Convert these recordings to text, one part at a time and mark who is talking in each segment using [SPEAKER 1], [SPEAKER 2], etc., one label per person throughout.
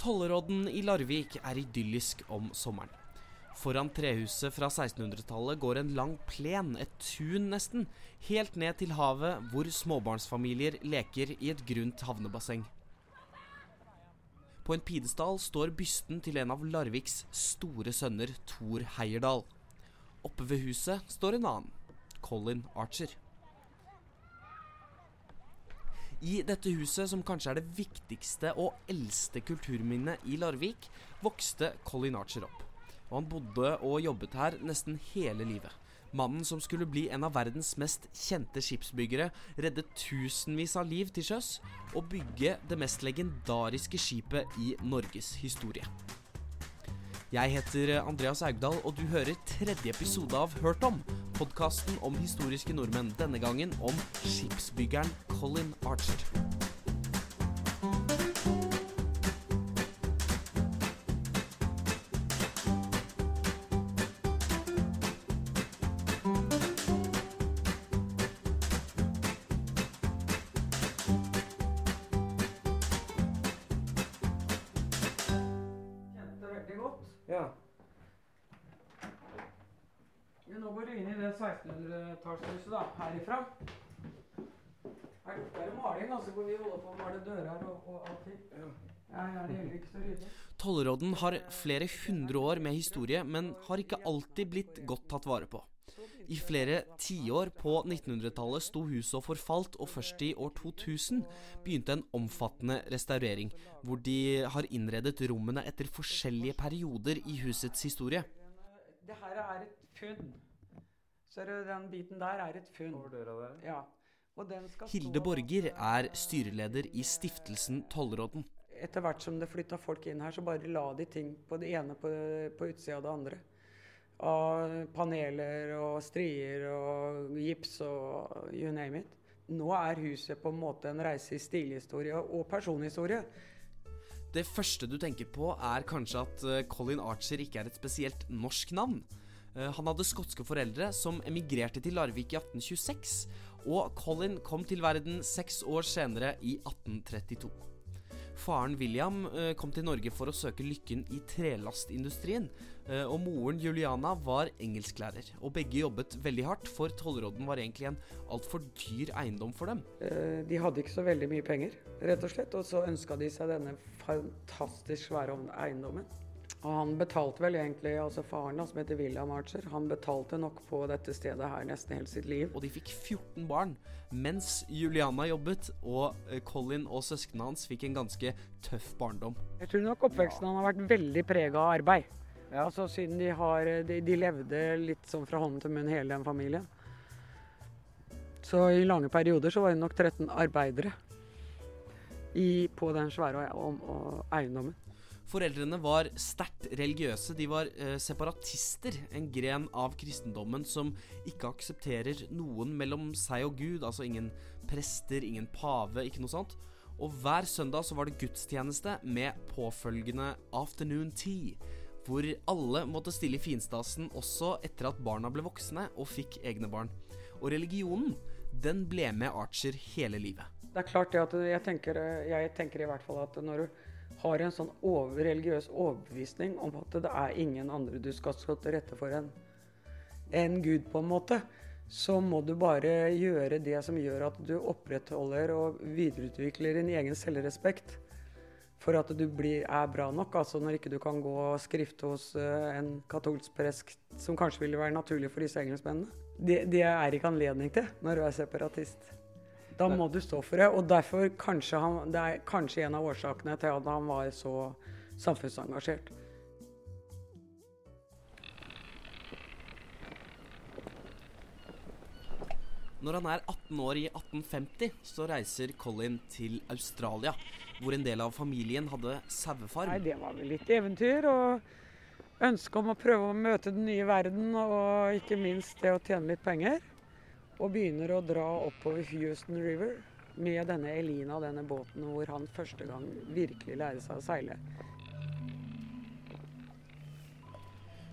[SPEAKER 1] Tollerodden i Larvik er idyllisk om sommeren. Foran trehuset fra 1600-tallet går en lang plen, et tun nesten, helt ned til havet hvor småbarnsfamilier leker i et grunt havnebasseng. På en pidestall står bysten til en av Larviks store sønner, Thor Heierdal. Oppe ved huset står en annen, Colin Archer. I dette huset, som kanskje er det viktigste og eldste kulturminnet i Larvik, vokste Colin Archer opp. Og han bodde og jobbet her nesten hele livet. Mannen som skulle bli en av verdens mest kjente skipsbyggere, reddet tusenvis av liv til sjøs og bygge det mest legendariske skipet i Norges historie. Jeg heter Andreas Augdal, og du hører tredje episode av Hørt om, podkasten om historiske nordmenn. Denne gangen om skipsbyggeren Colin Archer.
[SPEAKER 2] Nå går du inn i det 1600-tallshuset, da, herifra. Her lukter det maling, altså, hvor vi holder på å male dører og, og allting. Ja, ja, det gjelder ikke så ryddig.
[SPEAKER 1] Tollråden har flere hundre år med historie, men har ikke alltid blitt godt tatt vare på. I flere tiår på 1900-tallet sto huset og forfalt, og først i år 2000 begynte en omfattende restaurering, hvor de har innredet rommene etter forskjellige perioder i husets historie.
[SPEAKER 2] Det her er et funn. Ser du, den biten der er et funn.
[SPEAKER 3] døra der.
[SPEAKER 2] Ja. Og den skal
[SPEAKER 1] Hilde Borger er styreleder i stiftelsen Tollråden.
[SPEAKER 2] Etter hvert som det flytta folk inn her, så bare la de ting på det ene på, på utsida av det andre. Av paneler og strier og gips og you name it. Nå er huset på en måte en reise i stilhistorie og personhistorie.
[SPEAKER 1] Det første du tenker på, er kanskje at eh, Colin Archer ikke er et spesielt norsk navn. Eh, Han hadde skotske foreldre som emigrerte til Larvik i 1826, og Colin kom til verden seks år senere, i 1832. Faren William eh, kom til Norge for å søke lykken i trelastindustrien, og moren Juliana var engelsklærer. Og begge jobbet veldig hardt, for tollråden var egentlig en altfor dyr eiendom for dem.
[SPEAKER 2] Eh, De hadde ikke så veldig mye penger, rett og slett. Og så ønska de seg denne fantastisk svære eiendommen. Og han betalte vel egentlig, altså faren da, som heter William Archer, han betalte nok på dette stedet her nesten hele sitt liv.
[SPEAKER 1] Og de fikk 14 barn mens Juliana jobbet, og eh, Colin og søsknene hans fikk en ganske tøff barndom.
[SPEAKER 2] Jeg tror nok oppveksten han har vært veldig prega av arbeid. Altså Siden de, har, de, de levde litt sånn fra hånd til munn, hele den familien. Så i lange perioder så var det nok 13 arbeidere i, på den svære eiendommen.
[SPEAKER 1] Foreldrene var sterkt religiøse. De var eh, separatister, en gren av kristendommen som ikke aksepterer noen mellom seg og Gud. Altså ingen prester, ingen pave, ikke noe sånt. Og hver søndag så var det gudstjeneste med påfølgende afternoon tea. Hvor alle måtte stille i finstasen også etter at barna ble voksne og fikk egne barn. Og religionen, den ble med Archer hele livet.
[SPEAKER 2] Det er klart det at jeg tenker, jeg tenker i hvert fall at når du har en sånn over, religiøs overbevisning om at det er ingen andre du skal stå til rette for enn en Gud, på en måte, så må du bare gjøre det som gjør at du opprettholder og videreutvikler din egen selvrespekt. For at du blir, er bra nok. Altså når ikke du kan gå og skrifte hos uh, en katolsk prest, som kanskje ville være naturlig for disse engelskmennene. Det, det er ikke anledning til når du er separatist. Da må du stå for det. Og derfor kanskje han, det er kanskje en av årsakene til at han var så samfunnsengasjert.
[SPEAKER 1] Når han er 18 år i 1850, så reiser Colin til Australia, hvor en del av familien hadde sauefarm.
[SPEAKER 2] Nei, det var vel litt eventyr og ønske om å prøve å møte den nye verden, og ikke minst det å tjene litt penger. Og begynner å dra oppover Houston River med denne Elina, denne båten hvor han første gang virkelig lærer seg å seile.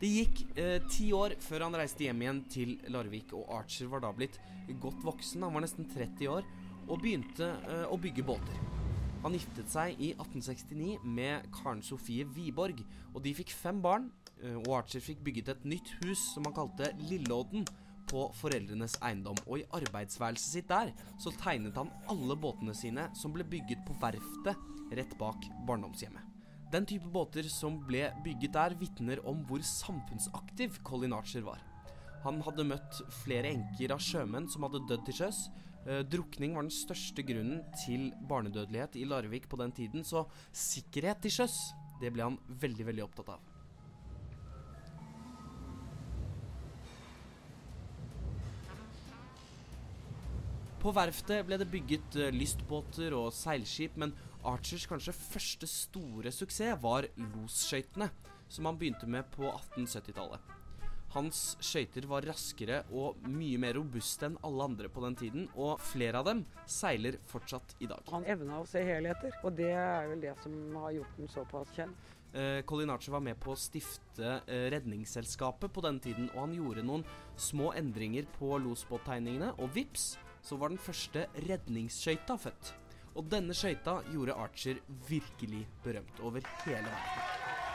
[SPEAKER 1] Det gikk eh, ti år før han reiste hjem igjen til Larvik, og Archer var da blitt godt voksen, han var nesten 30 år, og begynte eh, å bygge båter. Han giftet seg i 1869 med Karen Sofie Wiborg, og de fikk fem barn. eh, Og Archer fikk bygget et nytt hus som han kalte Lilleodden, på foreldrenes eiendom. Og i arbeidsværelset sitt der så tegnet han alle båtene sine som ble bygget på verftet rett bak barndomshjemmet. Den type båter som ble bygget der, vitner om hvor samfunnsaktiv Colin Archer var. Han hadde møtt flere enker av sjømenn som hadde dødd til sjøs. Eh, drukning var den største grunnen til barnedødelighet i Larvik på den tiden, så sikkerhet til sjøs, det ble han veldig, veldig opptatt av. På verftet ble det bygget eh, lystbåter og seilskip, men Archers kanskje første store suksess var losskøytene, som han begynte med på 1870-tallet. Hans skøyter var raskere og mye mer robuste enn alle andre på den tiden, og flere av dem seiler fortsatt i dag.
[SPEAKER 2] Han evna å se helheter, og det er vel det som har gjort den såpass kjent.
[SPEAKER 1] Eh, Colin Archer var med på å stifte eh, Redningsselskapet på den tiden, og han gjorde noen små endringer på losbåttegningene, og vips, så var den første redningsskøyta født. Og denne skøyta gjorde Archer virkelig berømt over hele verden.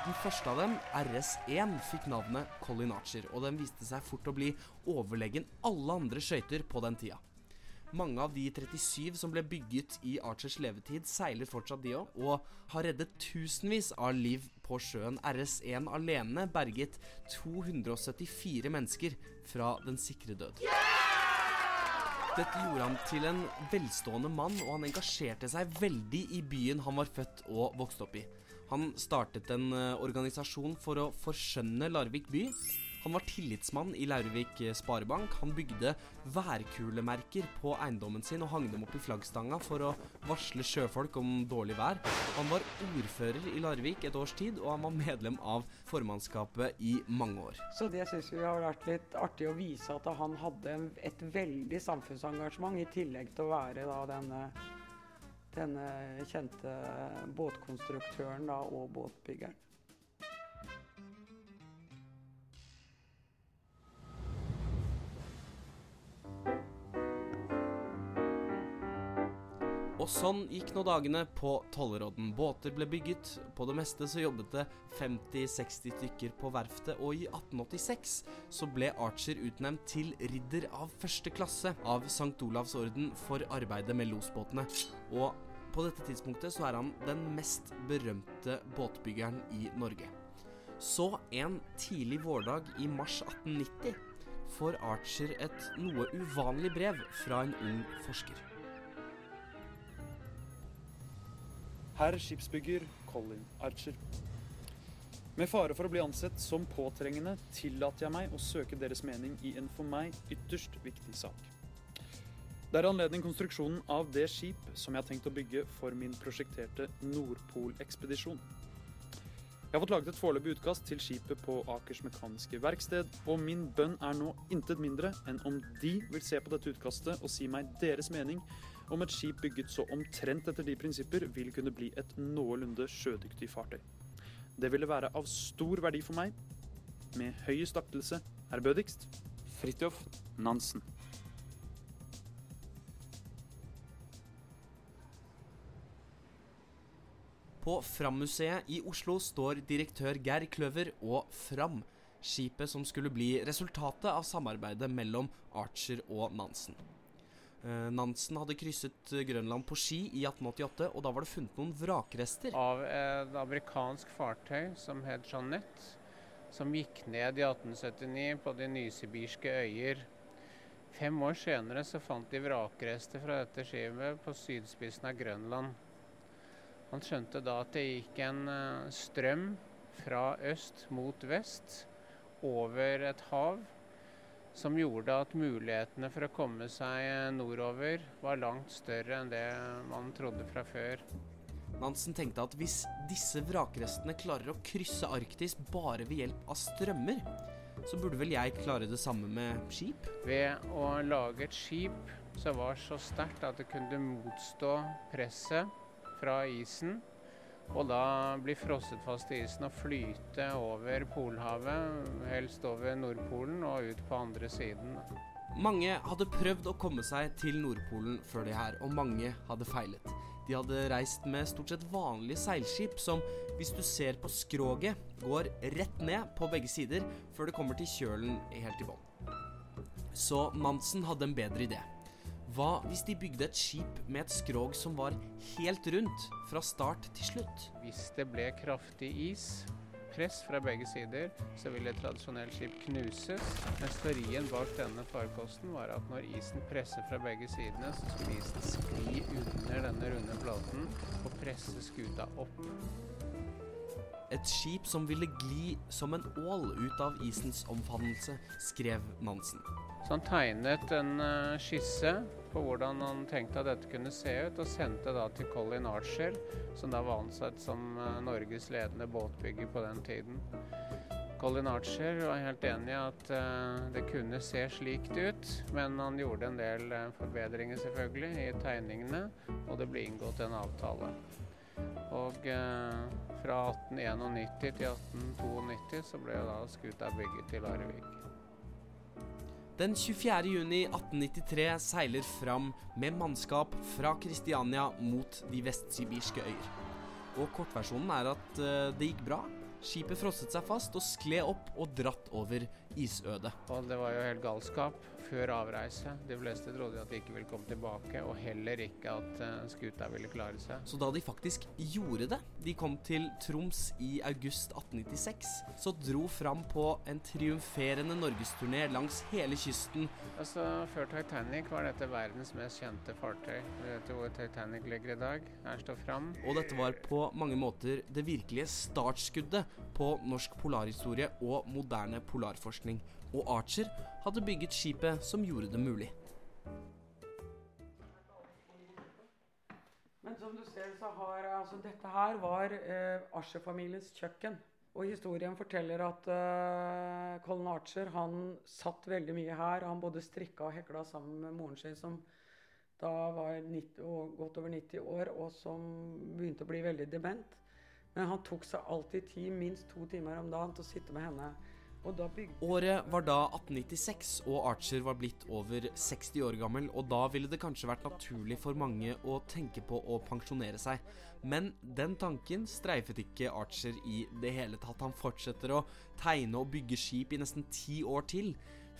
[SPEAKER 1] Den første av dem, RS1, fikk navnet Colin Archer, og den viste seg fort å bli overlegen alle andre skøyter på den tida. Mange av de 37 som ble bygget i Archers levetid, seiler fortsatt de òg, og har reddet tusenvis av liv på sjøen. RS1 alene berget 274 mennesker fra den sikre død. Dette gjorde han til en velstående mann, og han engasjerte seg veldig i byen han var født og vokste opp i. Han startet en eh, organisasjon for å forskjønne Larvik by. Han var tillitsmann i Laurvik eh, Sparebank. Han bygde værkulemerker på eiendommen sin og hang dem opp i flaggstanga for å varsle sjøfolk om dårlig vær. Han var ordfører i Larvik et års tid, og han var medlem av formannskapet i mange år.
[SPEAKER 2] Så det syns vi har vært litt artig å vise at han hadde et veldig samfunnsengasjement, i tillegg til å være da denne, denne kjente båtkonstruktøren da, og båtbyggeren.
[SPEAKER 1] Og sånn gikk nå dagene på Tollerodden. Båter ble bygget. På det meste så jobbet det 50-60 stykker på verftet, og i 1886 så ble Archer utnevnt til ridder av første klasse av St. Olavs orden for arbeidet med losbåtene. Og på dette tidspunktet så er han den mest berømte båtbyggeren i Norge. Så en tidlig vårdag i mars 1890 får Archer et noe uvanlig brev fra en ung forsker.
[SPEAKER 3] Herr skipsbygger Colin Archer. Med fare for å bli ansett som påtrengende tillater jeg meg å søke deres mening i en for meg ytterst viktig sak. Det er anledning konstruksjonen av det skip som jeg har tenkt å bygge for min prosjekterte Nordpolekspedisjon. Jeg har fått laget et foreløpig utkast til skipet på Akers Mekaniske Verksted, og min bønn er nå intet mindre enn om de vil se på dette utkastet og si meg deres mening om et skip bygget så omtrent etter de prinsipper vil kunne bli et noenlunde sjødyktig fartøy. Det ville være av stor verdi for meg. Med høyest aktelse, ærbødigst, Fridtjof Nansen.
[SPEAKER 1] På Fram-museet i Oslo står direktør Geir Kløver og Fram, skipet som skulle bli resultatet av samarbeidet mellom Archer og Nansen. Eh, Nansen hadde krysset Grønland på ski i 1888, og da var det funnet noen vrakrester.
[SPEAKER 4] av et amerikansk fartøy som het Jeanette, som gikk ned i 1879 på de nysibirske øyer. Fem år senere så fant de vrakrester fra dette skipet på sydspissen av Grønland. Han skjønte da at det gikk en eh, strøm fra øst mot vest over et hav som gjorde at mulighetene for å komme seg eh, nordover var langt større enn det man trodde fra før.
[SPEAKER 1] Nansen tenkte at hvis disse vrakrestene klarer å krysse Arktis bare ved hjelp av strømmer, så burde vel jeg klare det samme med skip?
[SPEAKER 4] Ved å lage et skip som var så sterkt at det kunne motstå presset fra isen, og da bli frosset fast i isen og flyte over Polhavet, helst over Nordpolen og ut på andre siden.
[SPEAKER 1] Mange hadde prøvd å komme seg til Nordpolen før det her, og mange hadde feilet. De hadde reist med stort sett vanlige seilskip som, hvis du ser på skroget, går rett ned på begge sider før det kommer til kjølen helt i bånn. Så Nansen hadde en bedre idé. Hva hvis de bygde et skip med et skrog som var helt rundt fra start til slutt?
[SPEAKER 4] Hvis det ble kraftig is, press fra begge sider, så ville et tradisjonelt skip knuses. Men teorien bak denne farkosten var at når isen presser fra begge sidene, så skulle isen skli under denne runde platen og presse skuta opp.
[SPEAKER 1] Et skip som ville gli som en ål ut av isens omfavnelse, skrev Nansen.
[SPEAKER 4] Så han tegnet en uh, skisse på hvordan han tenkte at dette kunne se ut, og sendte da til Colin Archer, som da var ansett som uh, Norges ledende båtbygger på den tiden. Colin Archer var helt enig i at uh, det kunne se slikt ut, men han gjorde en del forbedringer selvfølgelig i tegningene, og det ble inngått en avtale. Og fra 1891 til 1892 så ble da skuta bygget i Larvik.
[SPEAKER 1] Den 24. juni 1893 seiler fram med mannskap fra Kristiania mot de vestsibirske øyer. Og kortversjonen er at uh, det gikk bra. Skipet frosset seg fast og skled opp og dratt over isødet.
[SPEAKER 4] Og det var jo helt galskap før avreise. De fleste trodde at de ikke ville komme tilbake, og heller ikke at uh, skuta ville klare seg.
[SPEAKER 1] Så da de faktisk gjorde det, de kom til Troms i august 1896, så dro fram på en triumferende norgesturné langs hele kysten.
[SPEAKER 4] Altså, Før Titanic var dette verdens mest kjente fartøy. Du vet jo hvor Titanic ligger i dag. Her står Fram.
[SPEAKER 1] Og dette var på mange måter det virkelige startskuddet på norsk polarhistorie og moderne polarforskning og Archer hadde bygget skipet som gjorde det mulig.
[SPEAKER 2] Men som du ser, så har altså dette her var eh, Archer-familiens kjøkken. Og historien forteller at uh, Colin Archer han satt veldig mye her. Han både strikka og hekla sammen med moren sin, som da var 90, godt over 90 år, og som begynte å bli veldig dement. Men han tok seg alltid tid, minst to timer om dagen, til å sitte med henne
[SPEAKER 1] Året var da 1896, og Archer var blitt over 60 år gammel, og da ville det kanskje vært naturlig for mange å tenke på å pensjonere seg. Men den tanken streifet ikke Archer i det hele tatt. Han fortsetter å tegne og bygge skip i nesten ti år til,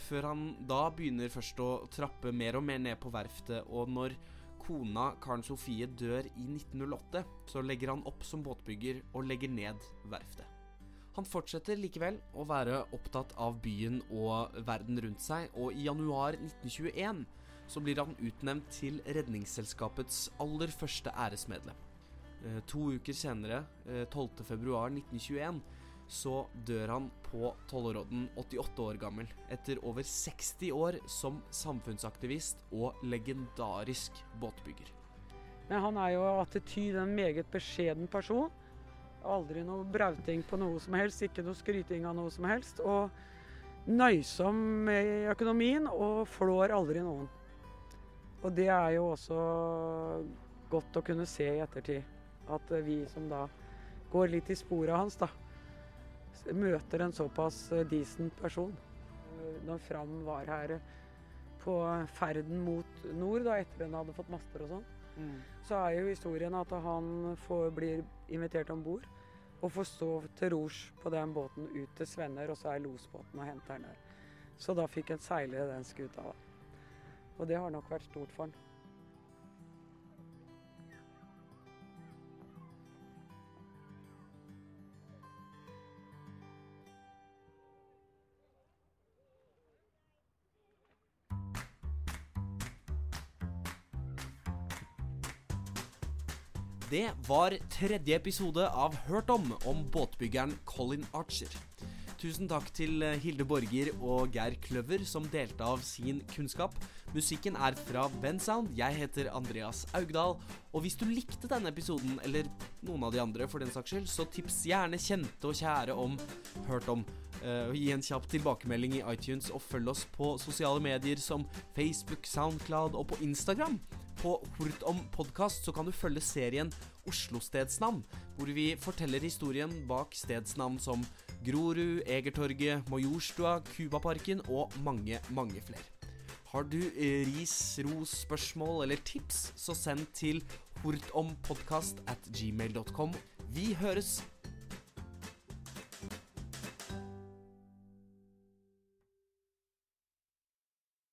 [SPEAKER 1] før han da begynner først å trappe mer og mer ned på verftet, og når kona Karen Sofie dør i 1908, så legger han opp som båtbygger og legger ned verftet. Han fortsetter likevel å være opptatt av byen og verden rundt seg, og i januar 1921 så blir han utnevnt til Redningsselskapets aller første æresmedlem. Eh, to uker senere, 12.2.1921, eh, så dør han på Tollerodden, 88 år gammel, etter over 60 år som samfunnsaktivist og legendarisk båtbygger.
[SPEAKER 2] Men han er jo attityd en meget beskjeden person. Aldri noe brauting på noe som helst, ikke noe skryting av noe som helst. Og nøysom med økonomien og flår aldri noen. Og det er jo også godt å kunne se i ettertid. At vi som da går litt i sporet hans, da, møter en såpass decent person. Når Fram var her på ferden mot nord, da, etter hun hadde fått master og sånn, mm. så er jo historien at han får, blir invitert om bord og får stå til rors på den båten ut til Svenner, og så er losbåten og henter han der. Så da fikk han seile den skuta. Og det har nok vært stort for han.
[SPEAKER 1] Det var tredje episode av Hørt om om båtbyggeren Colin Archer. Tusen takk til eh, Hilde Borger og Geir Kløver som delte av sin kunnskap. Musikken er fra Bensound. Jeg heter Andreas Augdal. Og hvis du likte denne episoden, eller noen av de andre for den saks skyld, så tips gjerne kjente og kjære om Hørt om. Uh, gi en kjapp tilbakemelding i iTunes, og følg oss på sosiale medier som Facebook, Soundcloud og på Instagram. På Hort om podkast så kan du følge serien Oslo-stedsnavn, hvor vi forteller historien bak stedsnavn som Grorud, Egertorget, Majorstua, Cubaparken og mange, mange flere. Har du ris, ros, spørsmål eller tips, så send til hortompodkast at gmail.com. Vi høres!